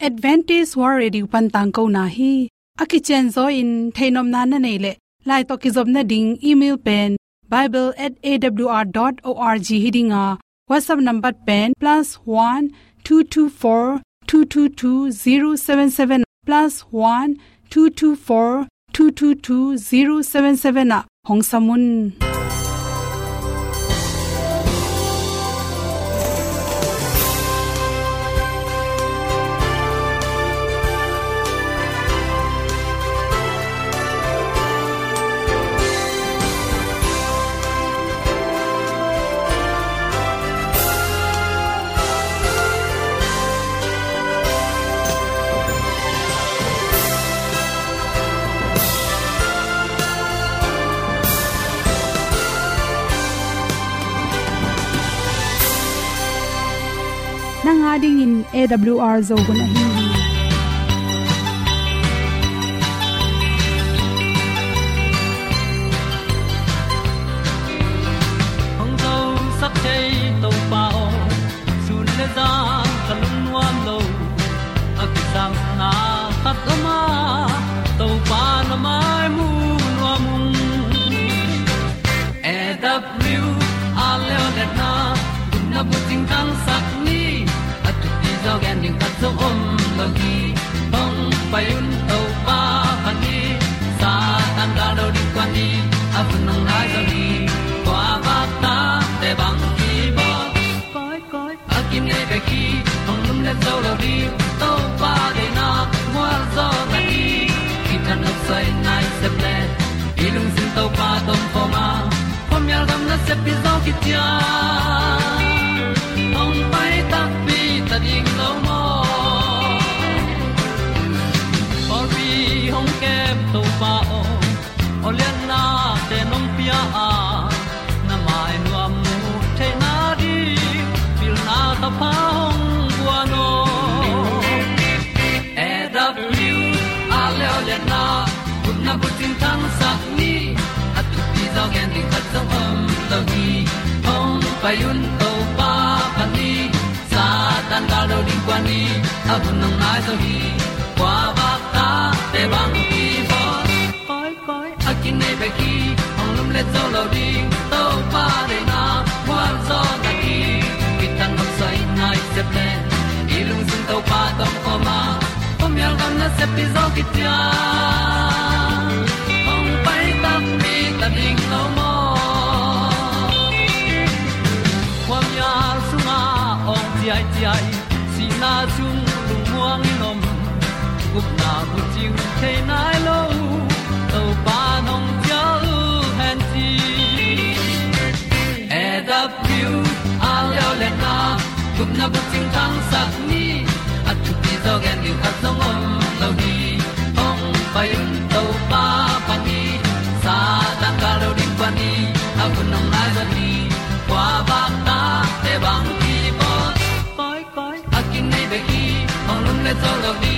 advantage war radio pan tang ko na hi. Aki chen zo in thainom na na nei le. Lai to ki zob na ding, email pen bible@awr.org hidinga whatsapp number pen, plus one two two four two two two zero seven nanga ding in awr zo gun a lo gi hong pai un to pa pa ni sa tan ra do di kwan ni a bu nang mai zo ni kwa ba ta te bang ki bo koi koi a kim nei be ki hong lum le zo lo di to pa de na mo zo ta ni ki tan no sai nai se ple ilung sin to pa tom pa ma. Pom yal gam na se pi zo ki tia payun to pa pa ni sa tan ga lo ding kwan ni. A bu nang mai so hi kwa ba ta te bang ki bo koi koi a kin nei pe ki ong lum le zo lo ding to pa de na kwa zo ta ki ki tan nok sai nai se pe i lung sun to pa tom ko ma. Pom yal gam na se pi zo ki tia chiu the nai lo to pa nong pia u han ti e da piu a leo le na gup na bu chiu tang sat ni at tu pi zo gen ni at song om lo ni ong pai un to pa pa ni sa tan ga lo ding pa ni a bu nong lai za ni kwa ba ta te bang ki bo koi koi nei be ki ong lum le zo lo ni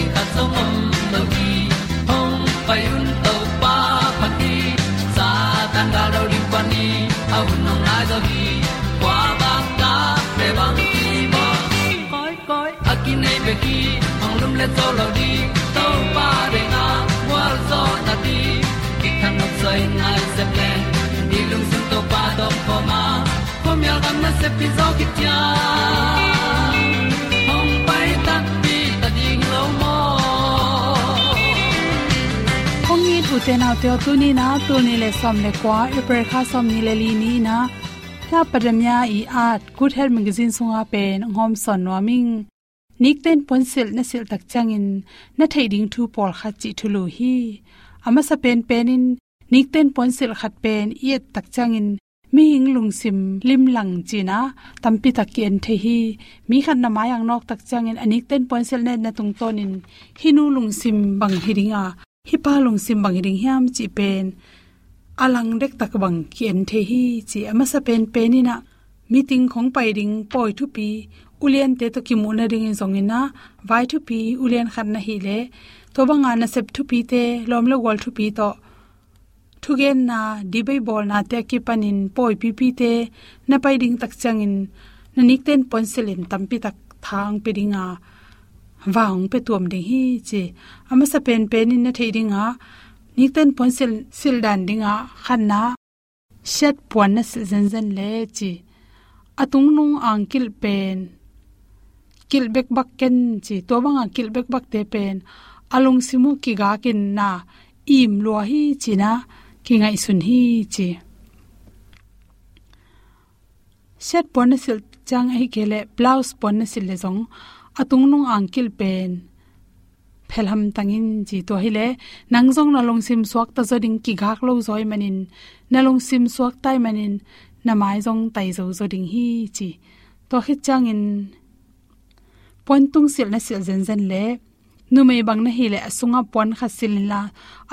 ding ta song om lo gi hong pai un to pa pa sa tan ga do ri pa ni au nong lai do gi kwa ba ta pe bang ti ba koi koi a ki nei be ki ong lum le zo lo di to pa de na wa zo na ti ki kan nok sai nai se ple ni lung sun to pa do po ma. Po mi gam na se pi zo ki te na te tu ni na tu ni le som le kwa e per kha som ni le li ni na la padamya i art good health magazine sunga pen ngom son noming nik ten ponsil na sil tak changin na thading thu por kha chi thulu hi ama sa pen pen in nik ten pon sil khat pen i tak changin mi hing lung sim lim lang pi tampi takien the hi mi khan na mayang nok tak changin anik ten pon sil ne na tung tonin hinu lung sim bang hiringa hi pa lung sim bang ring hiam, chi pen. Alang dek tak bang kien the hi, chi ama sa pen penina meeting khong pai ring poi thu pi. Ulian te to kimu na ring zong ina. Vai thu pi, ulian khan na hi le. To bang na sep thu pi te, lom lo gol thu pi to. Thu gen na dibai bol na te ki panin poi pi pi te. Na pai ring tak changin na nik ten pon selin tampi tak thang pe ringa wang pe tuam ding hi che ama sa pen pen in na thei ringa nik ten pon sil sil dan ding dinga khan na. Shet pon na sil zen zen le chi. Atung nung angkil pen. Kil bek bak ken chi. To banga kil bek bak te pen. Alung simu ki ga kin na. Im lo hi chi na. Ki ngai sun hi chi. Set pon na sil chang ai kele blouse pon na sil le zong atung nung angkil pen phelham tangin ji to hile nangjong na long sim suak ta zoding ki ghak lo zoi manin na long sim suak tai manin na mai jong tai zo zoding hi chi to khit changin pon tung sil na sil zen zen le nu mei bang na hi le asunga pon kha sil la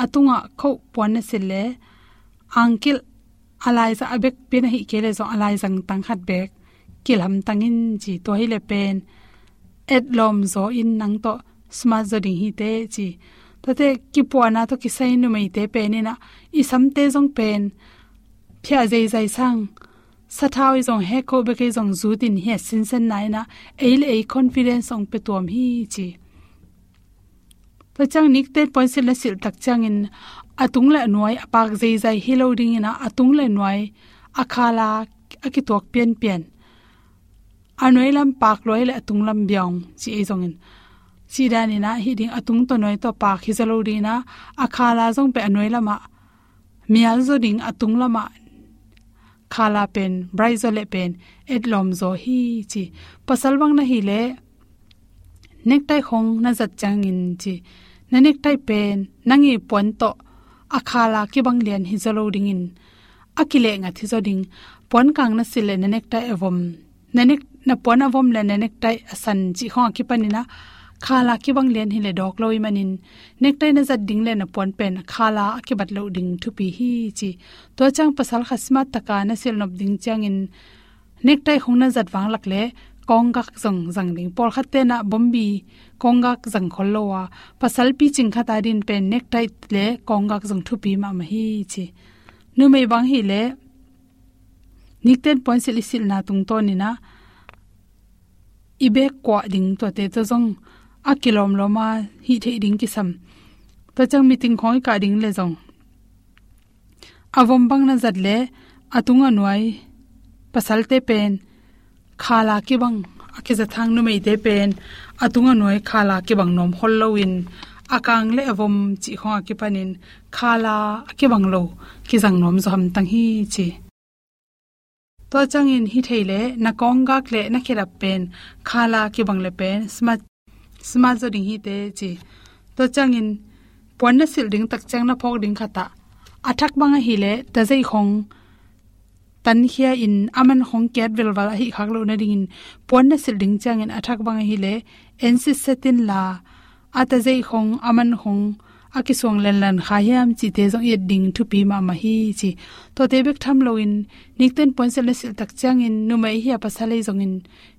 atunga kho pon na sil le, angkil alai za abek pe na hi kele zo alai jang tang khat bek. Kilham tangin ji to hile pen et lom zo in nang to smart zo ding hi te chi. To te ki puana to ki sai nu mai te pe ni na. I sam te jong pen. Phya zai zai sang. Sathau i jong he ko be ke jong zu tin he sin sen nai na. Eil ei confidence ong pe tom hi chi. To chang nik te point sil la sil tak chang in. Atung la nuai apak zai zai hi lo ding ina. Atung la nuai. Akhala akitok pian pian. Anoi lam pak loi le atung lam byong chi e jong in chi dani na hi ding atung to noi to pak hi zalo ri na akhala jong pe anoi lama mial zo ding atung lama khala pen braizole pen etlom zo hi chi pasal bang na hi le nektai khong na zat chang in chi na nektai pen nangi pon to akhala ki bang lian hi zalo ding in akile nga thi zo ding pon kang na sile na nektai evom na nek na pona vom le nek tai asan chi khong ki panina khala ki bang len hi le dok loi manin. Nek tai na zat ding le na pon pen, khala ki bat lo ding thu pi hi chi. To chang pasal khasma taka na sel nop ding chang in. Nek tai khong na zat wang lak le, kong gak zong zang ding. Por khatte na bombi kong gak zang khol lo wa. Pasal pi ching khata din pen nek tai le kong gak zong thu pi ma ma hi chi. Nu mei bang hi le nikten point sil sil na tung to ni na ibe kwa ding to te to jong a kilom loma hi the ding ki sam. To chang meeting khoi ka ding le jong avom bang na zat le atunga nuai pasalte pen. Khala ki bang akiza thang nu mei te pen. Atunga nuai khala ki bang nom hol lowin akang le avom chi kho ki panin khala ki bang lo, ki jang nom zo ham tang hi chi to changin hi theile na kong gak le na khirap pen, khala ki bang le pen smart smart zo ding hi te chi. To changin pon na sil ding tak chang na phok ding khata athak banga hi le ta zai khong. Tan khia in aman khong ket vel wala hi khak lo na ding in. Pon na sil ding chang in athak banga hi le ensi setin la. Ata zai khong aman khong aki song len lan kha yam chi te jong yet ding thu pi ma ma hi chi. To te bek tham lo in nikten pon sel sil tak chang in, nu mai hi pa sale jong in.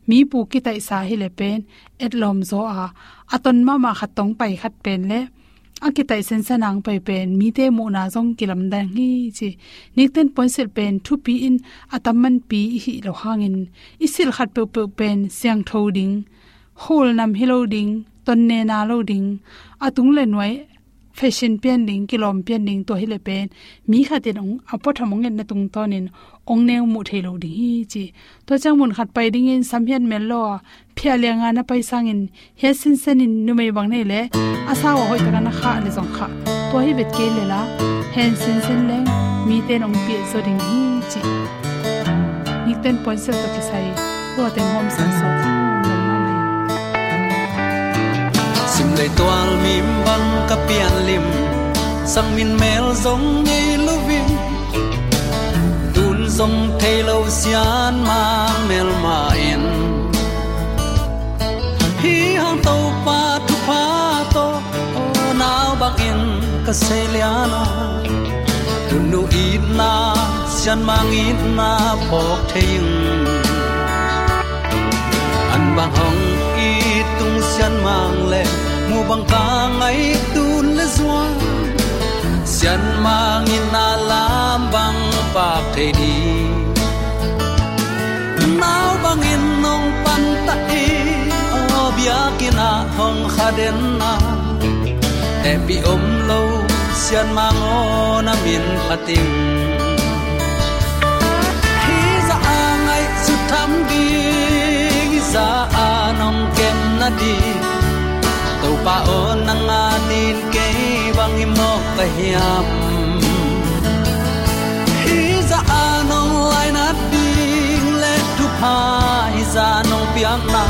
Mi pu ki tai sa hi le pen, et lom zo a. Aton ma ma khat tong pai khat pen le. Aki tai sen sanang pai pen, mi te mu na jong kilam da hi chi. Nikten point se pen, thu pi in ataman pi hi lo hang hangin isil khat pe pe pen, siang thoding hol nam hello ding, ton ne na lo ding. Atung le noi fashion pian ding kilom pian ding to hile pen. Mi kha te ong apo thamong en na tung tonin ong neu mu thelo ding hi chi. To chang mun khat pai ding in samhian mel lo phia lenga na pai sang in he sin sen in, nu mei bang nei le. Asa wa hoi ta na kha le jong kha. To hi bet ke le la. Hen sin sen le. Mi te nong pi e so ding hi chi. Nik ten point se to ki sai. To ten hom san so. Sim toal mim băng ka pian lim, sang min mel zong ni lu som thei lo sian mang mel ma in hi hang tàu pa tu pa to, o nao bang in ka se liana tu nu ít na sian mang ít na pok theing an bang hong i tung sian mang lên mu bang ka ngai tun le zua sian mang in na lam bang pa the đi nao bang in nong pan ta e o bia kina hong khaden na. Te pi om lo sian mang o na min pating hi za angai su tham đi za anong kem na đi tàu pa o nang anin ke bang mo ka hiam. Hi za anong lai na ding le tu pa hi za nong piang na.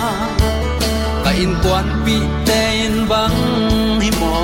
Ka in kwan pi te in bang hi mo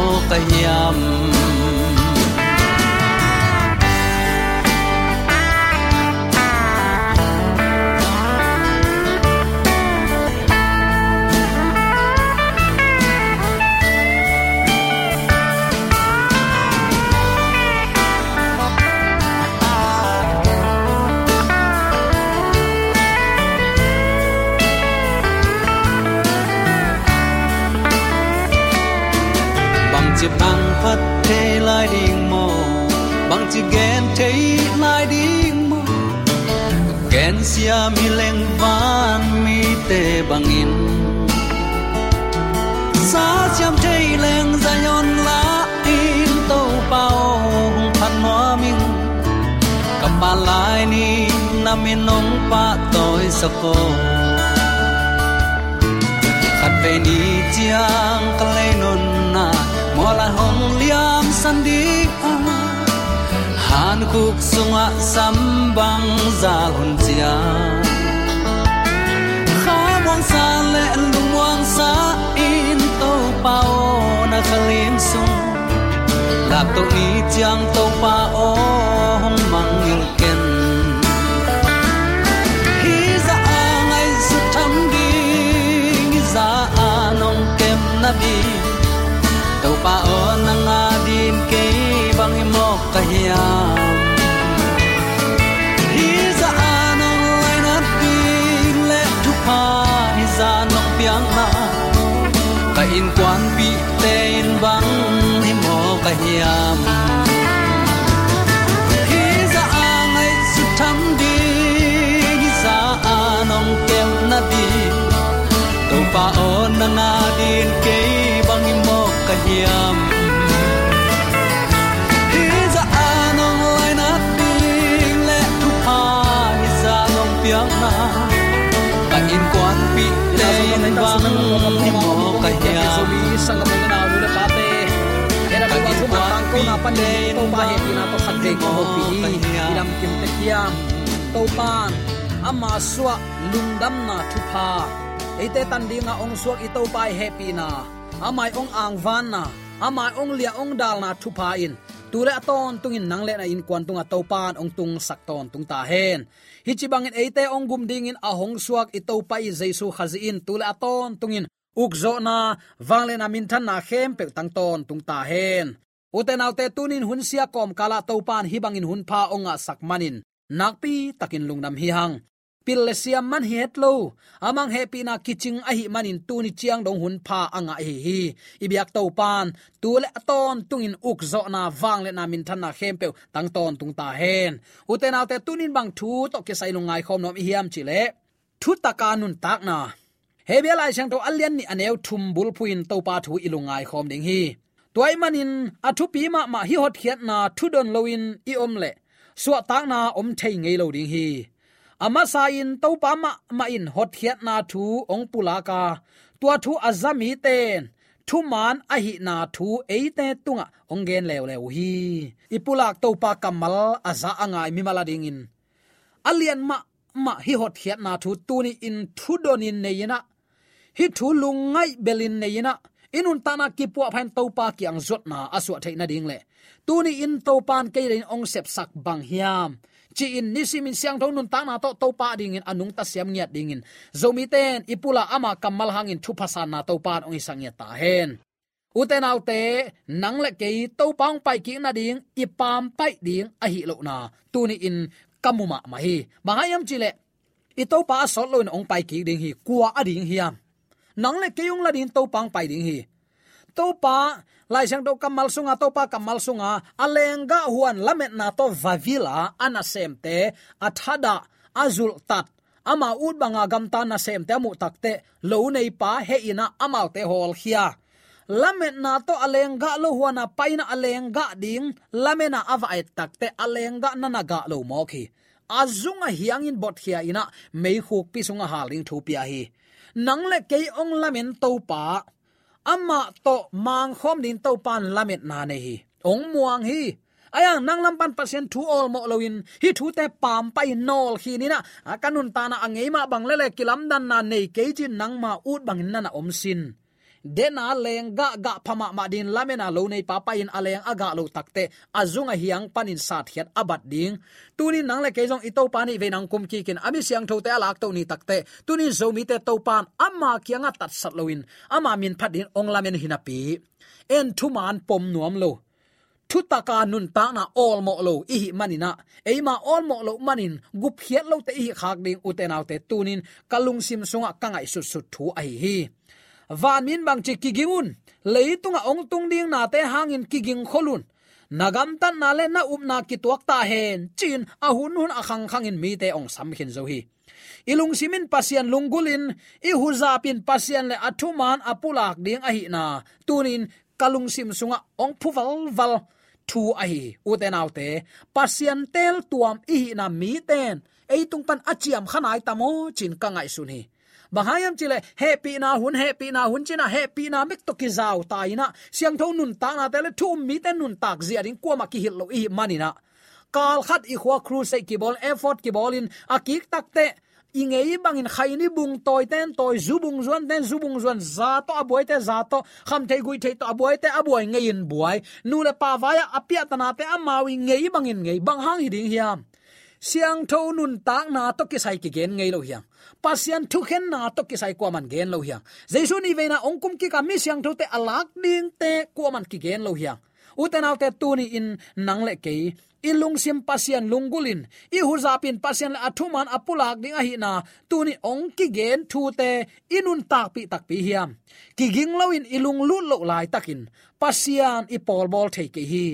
ghen mi leng van mi te bang in. Sa cham thế leng za yon la in tô bao phan hoa min. Cầm ba lai ni nam in nong pa toi sa ko. Khat về ni chiang kalai non na. Mola hong liam san đi han kuk sunga sambang za hun chia. Kha mong sa le lu mong sa in to pao na khalim sung. La to ni chiang to pa o hong mang yul ken. Hi za angai su tham đi za anong kem na bi. Tàu pa o nang a din ke bang mo ka o nang din ke bang mo ka hiam hi za anong lai na ding le tu pa hi za nong piang na ka in kwan pi te bang mo ka hiam sang ka na mu na pate era ko tu ma tang ko na pan to pa he ina to khat ko pi iram kim te kiam to pan ama suwa lungdam na thu pa ate tan dinga ong suak i to pai happy na. Amai ong ang van na. Amai ong lia ong dal na thu pa in ture aton tungin nang le na in kwan tunga to pan ong tung sak ton tung ta hen. Hi chi bangin ate ong gum ding in ahong suak i to pai jesu khazi in. Tule aton tungin ukzo na. Wangle na min than na khem pe tang ton tung ta hen. Uten autte tunin hun sia kom kala topan pan hi bangin hun onga sak manin. Nakpi takin lungnam hi hang pil le siam man het lo. Amang happy na kiching a hi manin tu ni chiang dong hun pha anga hi hi. Ibyak to pan, tu le aton tungin uk zo na wang le na min than na khem pe tang ton tung ta hen. Uten autte tunin bang thu, to ke sai lungai khom nom hiam chi le. Thu taka nun tak na. Hebia lai chang to alian ni aneu thum bul puin to pa thu ilungai khom ding hi. Toy manin athu pi ma ma hi hot khiat na thu don loin i om le. Suwa tak na om thei ngei lo ding hi ama sa in to pa ma ma in hot hiat na thu ong pulaka tua thu azami ten. Thu man a hi na thu eite tunga ongen lew lew hi. Ipulak to pa kamal aza angai mi mala ding in. Alian ma ma hi hot hiat na thu tu ni in thu donin neina hi thu lungai belin neina inun tana ki pu phan to pa ki ang zot na aswa theina ding le. Tu ni in to pan ke rin ong sep sak bang hiam chi in nisimin siang thon nun ta na to to pa ding in, anung ta siam ngiat ding in. Zomi ten ipula ama kamal hangin thu phasa na to pa ong isang ta hen. Uten autte nang le ke to pang pai ki na ding ipam pai ding, a hi lo na. Tu ni in kamuma ma hi. Bangayam chile ito pa sol lo ong pai ki ding hi kwa ading hiam nang le ke yung la ding, to pang pai ding hi. To pa lai sang do kamal sunga, to pa kamal sunga. Alenga huan lamet na to vavila ana semte athada azul tat. Ama ut banga gamta na semte mu takte lo nei pa, he ina amal te hol khia lamet na to alenga lo huana paina alenga ding lamena avai takte alenga nanaga lo mo khi. Azunga hiangin bot khia ina mei khuk pi sunga haling thu pia hi. Nang le ke ong lamen to pa ama to mang khom din to pan lamet na ne hi. Ong muang hi. Ayang nang lam pan pasien thu all mo loin hi thu te pam pai nol hi ni na. Kanun ta na angei ma bang le le kilam dan na nei ke jin nang ma ut bang na na om sin dena leng ga ga phama ma din lamena lo nei pa pa in leng aga lo takte azunga hiang panin sat hiat abat ding. Tunin nang le ke jong ito pani ve nang kum ki kin. Ami siang thote alak to ni takte tunin zomi te to pan. Amma kianga tat sat loin ama min phat din ong lamen hinapi en thuman pom nuam lo. Thu taka nun ta na all mo lo. I hi manina eima all mo lo manin. Gup hiat lo te hi khak ding uten autte tunin kalung sim sunga kangai su su thu ai hi van min bang chi kigimun leitunga ong tung ding na te hangin kiging kholun nagam tan na le na up na ki tuak ta hen chin a hun hun à a khang khang in mi te ong sam khin zo hi ilung simin pasian lungulin i huza pin pasian le à athuman apulak ding a hi na tunin kalung sim sunga ong phuwal val thu a hi uten autte pasian tel tuam i na mi ten eitung pan achiam khanai tamo chin kangai sun hi bahayam chile happy na hun, happy na hun china, happy na mek to ki zau ta ina siang tho nun ta na tele thu mi te nun tak zia ding ko ma ki hil lo i manina kal khat i khwa cruise se ki bol effort ki bolin akik takte ingei bangin khaini bung toy ten, toy zubung zuan ten zubung zuan za to aboy te, za to. Kham thei gui thei to aboy te aboy ngein buai. Nu le pa vaya apia tana te amawi ngei bangin ngei bang hang hiding hiam siang tho nun tak na to ki sai ki gen ngei lo hiang. Pasian thu khen na to ki sai kwa man gen lo hiang. Jesu ni veina ongkum ki ka mi siang tho te alak ding te kwa man ki gen lo hiang. Uten autte tu ni in nang le ke ilung sim pasian lungulin i huzapin pasian la athuman apulak ding a hi na tuni ong ki gen thu te inun tak pi tak pi hiam. Ki ging loin ilung lu lo lai takin. Pasian i pol bol thei ke hi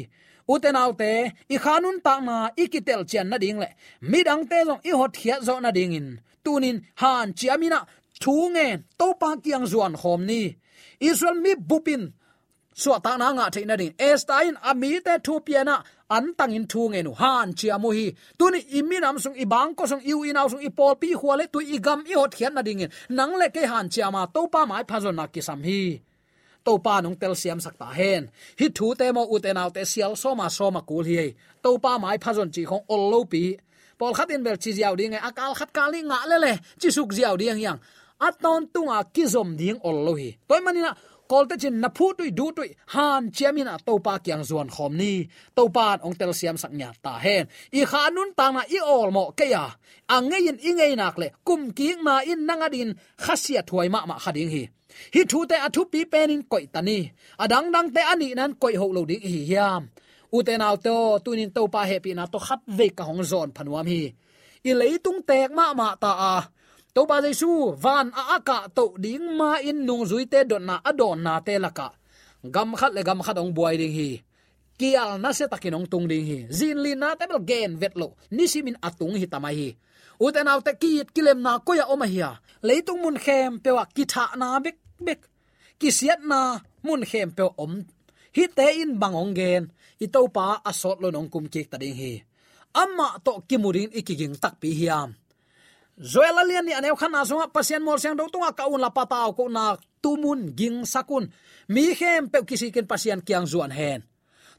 uten autte i khanun ta na ikitel chen na ding le. Midang te jong i hot khia zo na ding in. Tunin, han chiamina thu nge, to pa kiang zuan khom ni. Israel mi bupin so ta na nga theina ding. Estain ami te thu piana an tang in thu nge nu. Han chia mo hi. Tuni iminam sung ibang ko sung iu inau sung ipol pi huale, tu gam, i hot khian na ding nang le ke han chiama to pa mai phazon na ki sam hi to pa nong tel siam sakta hen. Hi thu te mo u te nau te sial so ma so ma kul hi to pa mai phazon chi khong ol lo pi. Pol khat in bel chi jiao ding e, akal khat kali nga le le, chi suk jiao ding yang. Aton tunga kizom ding ol lo hi. Toy manina kol te chin na phu tui du tui, han chiamin a to pa kyang zon khom ni. To pan ong tel siam sak nya ta hen. I khanun ta na i ol mo ke ya. Angein ingei nak le, kum ki ma in nangadin khasia thuai ma ma khading hi hi thu te athu pi penin koi tani. Adang dang te ani nan koi ho lo ding hi hiam. Uten au to tunin to pa happy na to khat ve ka hong zon phanuam hi. I leitung tek ma ma ta a. To ba jesu, van a aka to ding ma in nung zui te don na adon na te laka. Gam khat le gam khat ong buai ding hi. Kial na se takin ong tung ding hi. Zin li na te bel gen vet lo. Ni simin atung hi tamai hi uten au te kit kilem na ko ya oma hia leitung mun khem pewa kitha na bek bek. Kisiat na mun khem pe om. Hi te in bangong gen. Ito pa asot lo nong kum ki ta ding hi. Amma to kimurin ikiging tak pi hiam zoela lian ni anew khana sunga pasien mol sang do tunga ka un la pata ko na tumun ging sakun mi khem pe kisi ken pasien kyang zuan hen.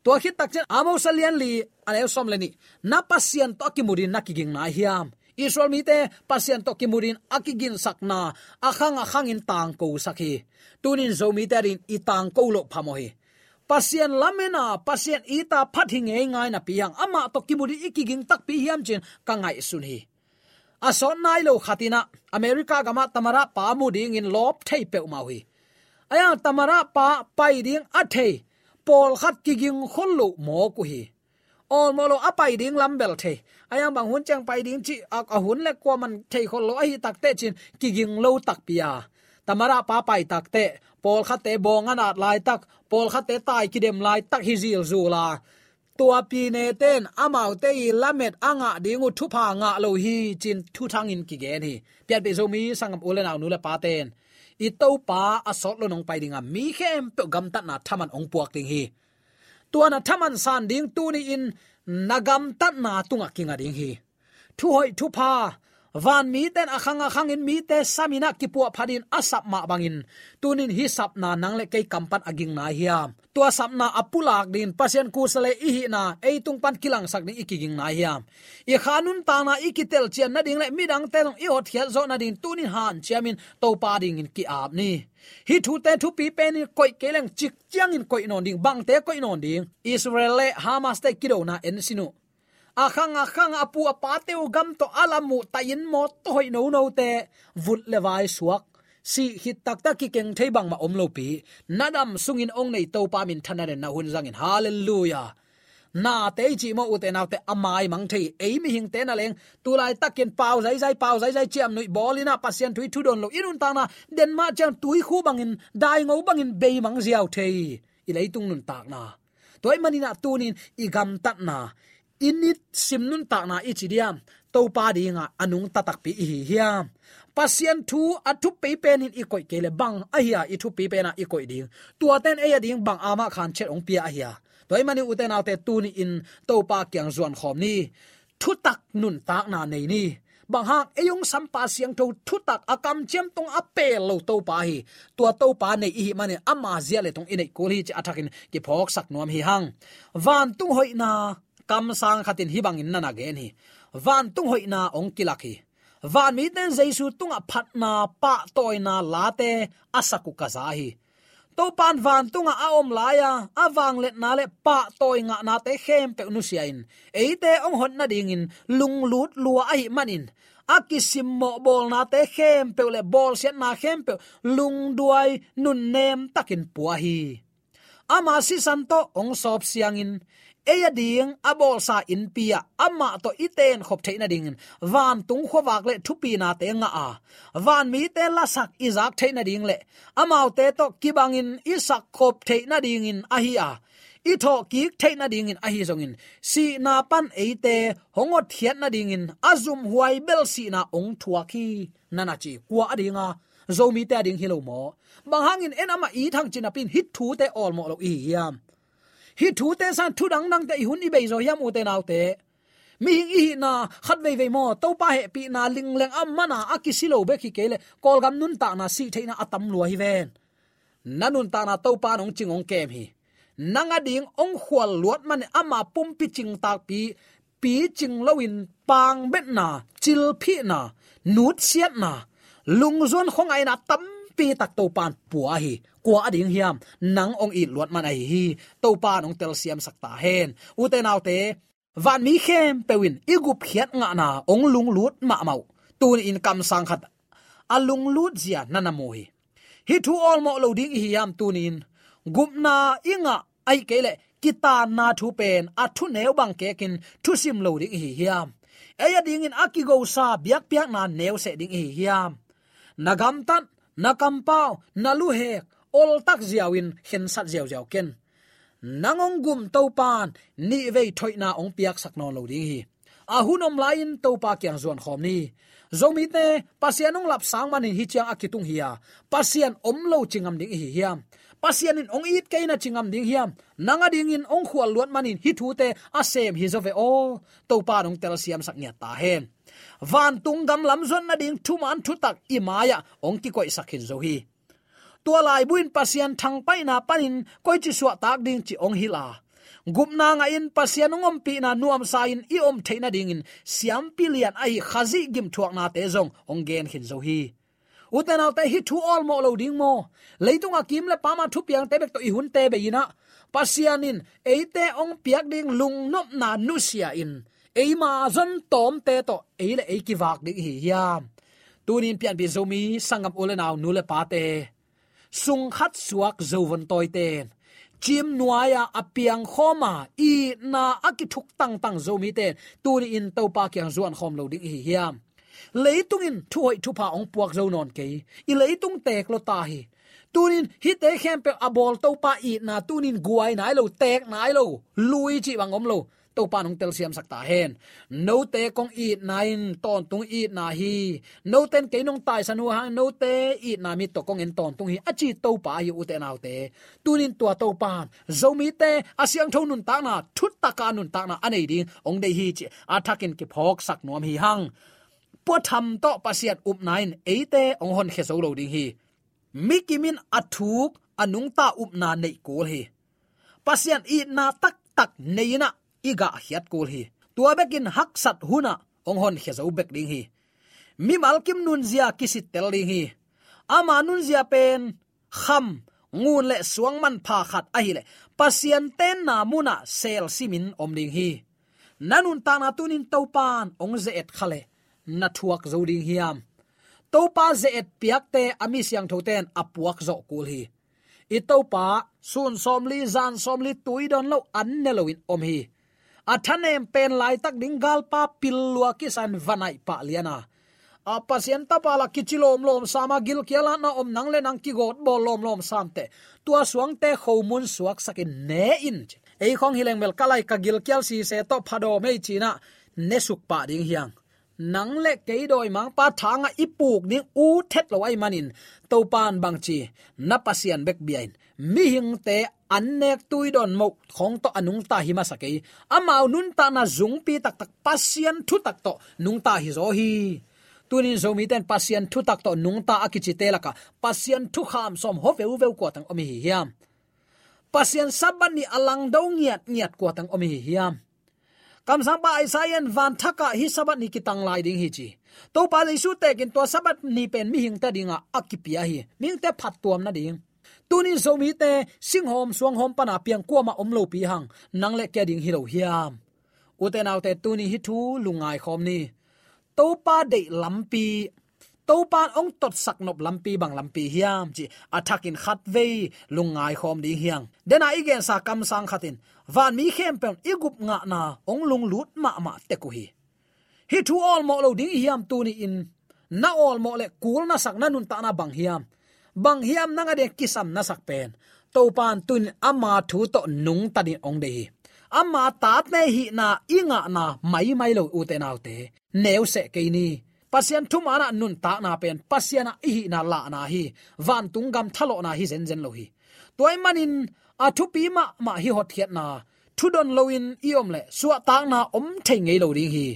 To khit tak chen amo salian li anew som leni na pasien to kimurin nakiging na hiam israel mi te pasien to kimurin akigin sakna akhang akhang in tang ko sakhi. Tunin zo mi terin tang ko lo phamohi. Pasien lamena, pasien ita phathing e ngai na piang ama to kimuri ikiging tak pi hiam chin ka ngai sun hi ason nai lo khatina america gama tamara pa mu ding in lop thei pe ma hi aya tamara pa pai ding a thei. Pol khat kiging khol lo mo ku hi ol molo apai ding lambel the ayang bang hun chang pai ding chi a hun le ko man thei khol lo ai tak te chin kiging lo tak pia tamara pa pai tak te pol kha te bong anat lai tak pol kha te tai kidem lai tak hi zil zu la tua pi ne ten amau te i lamet anga dingu thu pha nga lo hi chin thu thang in ki gen hi. Piat be zo mi sangam ulen aw nu le pa ten i to pa à asot lo nong pai dinga à, mi khem pe gam ta na thaman ong puak ting hi tuana thaman san ding tu ni in nagam ta na tunga kinga ding hi. Thu hoi thu pa van mi ten akhang akhang in mi te samina kipua phadin asap ma bangin. Tunin hi sapna nang le kai kampat aging na hiya. Tua sapna apulak din pasien ku sale i hi na ei tung pan kilang sak ni ikiging na hiya. I khanun ta na ikitel chian na ding le midang telong i hot hial zo na din tunin han chiamin to pa ding in ki ap ni. Hi thu te thu pi pen koi keleng chik chiang in koi non ding, bang te koi non ding. Israel le hamas te kido na en sinu akhang akhang, apu apateu gam to alamu in mo to hoi no no te. Vut lewai suak. Si hit tak tak ki keng thei bang ma om lo pi. Nadam sungin ong nei to pa min thana na hun zangin hallelujah. Na te chi mo u te na te amai mang thei. Ei mi hing te na leng. Tu lai takin pau zai zai, pau zai zai, chiam nui bolina pasien thui thu don lo inun ta na. Den ma chang tui khu bangin dai ngau bangin be mang ziaw thei. I lei tung nun tak na. Toy manina tunin i gam tat na init simnun ta na ichidiam to pa dinga anung tatak pi hi hiam. Pasien thu athu pe pen in ikoi kele bang ahia i thu pe pen a ikoi ding. Tua ten e ding bang ama khan chet ong pia ahia toy mani uten autte tu ni in to pa kyang zuan khom ni. Thu tak nun tak na nei ni. Bang hak eyong sampa siang tho thu tak akam chem tong apel lo to pa hi. Tua to pa nei hi mane ama zia le tong inei ko hi chi athakin ki phok sak nuam hi hang. Van tung hoi na kam sang khatin hi in nana gen hi van tung hoi na ong kilaki. Van mi ten jaisu tunga phat na, pa toy na late, asaku kaza hi. To pan van tunga a om laya awang let na le pa toy nga na te khem pe nu siain. Eite ong hon na ding in, lung lut lua ai manin. Akisim mo bol na te khem pe le bol sen na khem pe lung duai nun nem takin puahi ama si santo ong sop siangin. Eya ding abol sa in pia. Ama to iten khop theina ding. Van tung khowak le thupi na te nga a. Van mi te la sak izak theina ding le. Amau te to kibangin isak khop theina ding in ahia i tho ki theina ding in ahi zongin. Si na pan eite hongo thiat na ding in azum huai bel si na ong thuaki nana chi kwa adinga zomi te ding hilo mo. Bang hangin enama i thang chinapin hit thu te all mo lo i yam hi thu te san thu dang dang te hun i be zo yam u te nau te. Mi hing i na khat vei vei mo, to pa he pi na ling leng am mana akisilo be ki kele kol gam nun ta na si theina atam lua hi ven. Nanun ta na to pa nong ching ong kem hi. Nanga ding ong khwal luat man ama pum pi ching tak pi pi ching in pang bet na, chil phi na, nut siat na lung zon khong ai na tam pi tak to pan puwa hi kwa ading hiam nang ong i luat man ai hi to pan ong tel siam sakta hen u te nau te van mi khem pewin igup khiat nga na ong lung lut ma mau tun in kam sang khat alung lut zia nana mo hi hi thu all mo lo ding hi yam tunin gupna inga ai kele kita na thu pen a thu neu bang ke kin thu sim lo ding hi hiam eya ding in akigo sa, biak piak na neu se ding hi hiam nagam tan nakam pau, nalu hek, ol tak ziawin, hen sat ziaw ziaw ken. Nangong gum to pan ni vei thoina ong piak sakno lo ding hi. A hunom lain topa kyang zon khom ni. Zomi te pasianong lap sang manin hi chiang akitung hiya pasian om lo chingam ding hi hiam pasian in ong it kaina chingam ding hiam. Nanga ding in ong khwal luat manin hi thu te asem hi zove o. To pa dong tel siam sak nya ta hen. Van tung gam lam zon na ding thu man thu tak imaya ong ki koi sakhin zo hi. Tua lai buin pasian thang pai na panin, koi chi suwa tak ding chi ong hila gupna nga in pasian ngom pi na nuam sa in i om theina ding in. Siam pilian ai khazi gim thuak na te zong. Ong gen khin zo hi uten al hi thu all mo lo ding mo. Leitung a kim le pama thu piang te bek to i hun te be ina. Pasianin eite ong piak ding lung nop na nu sia in. Eima zon tom te to eile ekiwak ding hi hiam. Tunin pian bi zomi sangam ulenaw nule pa te. Sung khat suak zovon toy ten chim nuaya apiang khoma, i na akithuk tang tang zomi ten tuni in to pa kyang zuan khom lo ding hi hiam leitung in thu hoi thu pa ong puak zo non ke i leitung tek lo ta hi. Tunin hi te khem pe abol to pa i na tunin guai nai lo, tek nai lo. Lui chi bang om lo. To pa nong tel siam sakta hen. No te kong i nain ton tung i na hi. No ten ke nong tai sanu hang no te i na mi to kong en ton tung hi. Achi to pa hi u te nau te. Tunin tua to pa zo mi te asyang thon nun ta na, thut ta ka nun ta na anei ding. Ong dei hi chi athakin ki phok sak nom hi hang po tham to pasiat up nain eite eh, ong hon khe so lo ding hi. Mikimin athuk anung ta up na nei kol hi. Pasian i na tak tak neina iga hiat kol hi. Tua bekin hak sat huna, ong hon khe zo bek ding hi. Mi malkim nun zia kisit tel ding hi. Ama nun zia pen kham ngun le suang man pha khat a hi le. Pasian ten na muna sel simin om ding hi. Nanun ta na tunin topan ong ze et khale na thuak zo ding hiam. Topa ze et piak te ami siang thoten apuak zo kul hi. I topa sun somli zan somli tuidon lo an ne lo in om hi. Athanem pen lai tak ding gal pa pilwa kisan vanai pa liana a. Pasien ta pala kichilom lom sama gil kiala na om nang le nang ki got bol lom lom samte tua suang te khomun suak sakin ne in ei khong hileng mel kalai ka gil kyal si se to phado mei china ne suk pa ding hiang nang le ke doi mang pa thanga ipuk ding à, u thet lo ai manin to à, pan bang chi na pasian bek biain mi hing te annek tui don mok khong to anung ta hi ma sakei amau nun ta na zung pi tak tak pasian thu tak to nung ta hi zo hi. Tunin zomi ten pasian thu tak to nung ta akichi te laka pasian thu kham som ho veu veu ko tang omi hi hiam. Pasian saban ni alang dong ngiat ngiat ko tang omi hi hiam kam sang ba isaiah van thaka hi sabat ni kitang lai ding hi chi. To pa le su te kin to sabat ni pen mi hing ta dinga akipia hi ming te phat tuam na ding tunin zo mi te sing hom suang hom pana piang kwa ma omlo pi hang nang le ke ding hi lo hiam uten autte tuni hi thu lungai khom ni to pa de lampi to pan ong tot sak nop lampi bang lampi hiam chi attacking khat ve lungai khom ding hiang. Dena igen sa kam sang khatin. Van mi khem pen igup nga na ong lung lut ma ma te ku hi. Hi thu all mo lo ding hiam tu ni in. Na all mo le kul na sak na nun ta na bang hiam. Bang hiam nanga de kisam na sak pen. To pan tun ama thu to nung ta ni ong de hi. Ama tat ne hi na inga na mai mai lo u te nau te. Neu se ke ni pasian thum ana nun ta na pen pasiana hi na la na hi, van tung gam thalo na hi zen zen lo hi. Toy manin, a thu pi ma ma hi hot khiat na, thu don loin iom le suwa ta na om thei ngei lo ding hi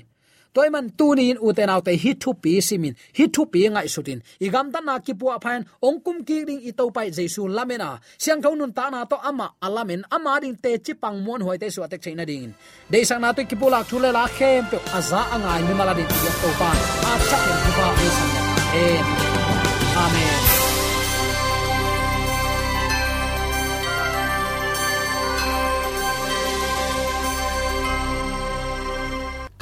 toy man tu ni in uten autte hi thu pi simin. Hi thu pi ngai sutin. Igam ta na ki pu phain, ong kum ki ding i to pai jesu lamena. Siang thon nun ta na to ama alamen ama ding te chi pang mon hoi te su atek chaina ding. De sang na to ki pu la thu le la khem pe aza angai mi mala ding ti to pa a chak ni pa e sang. Amen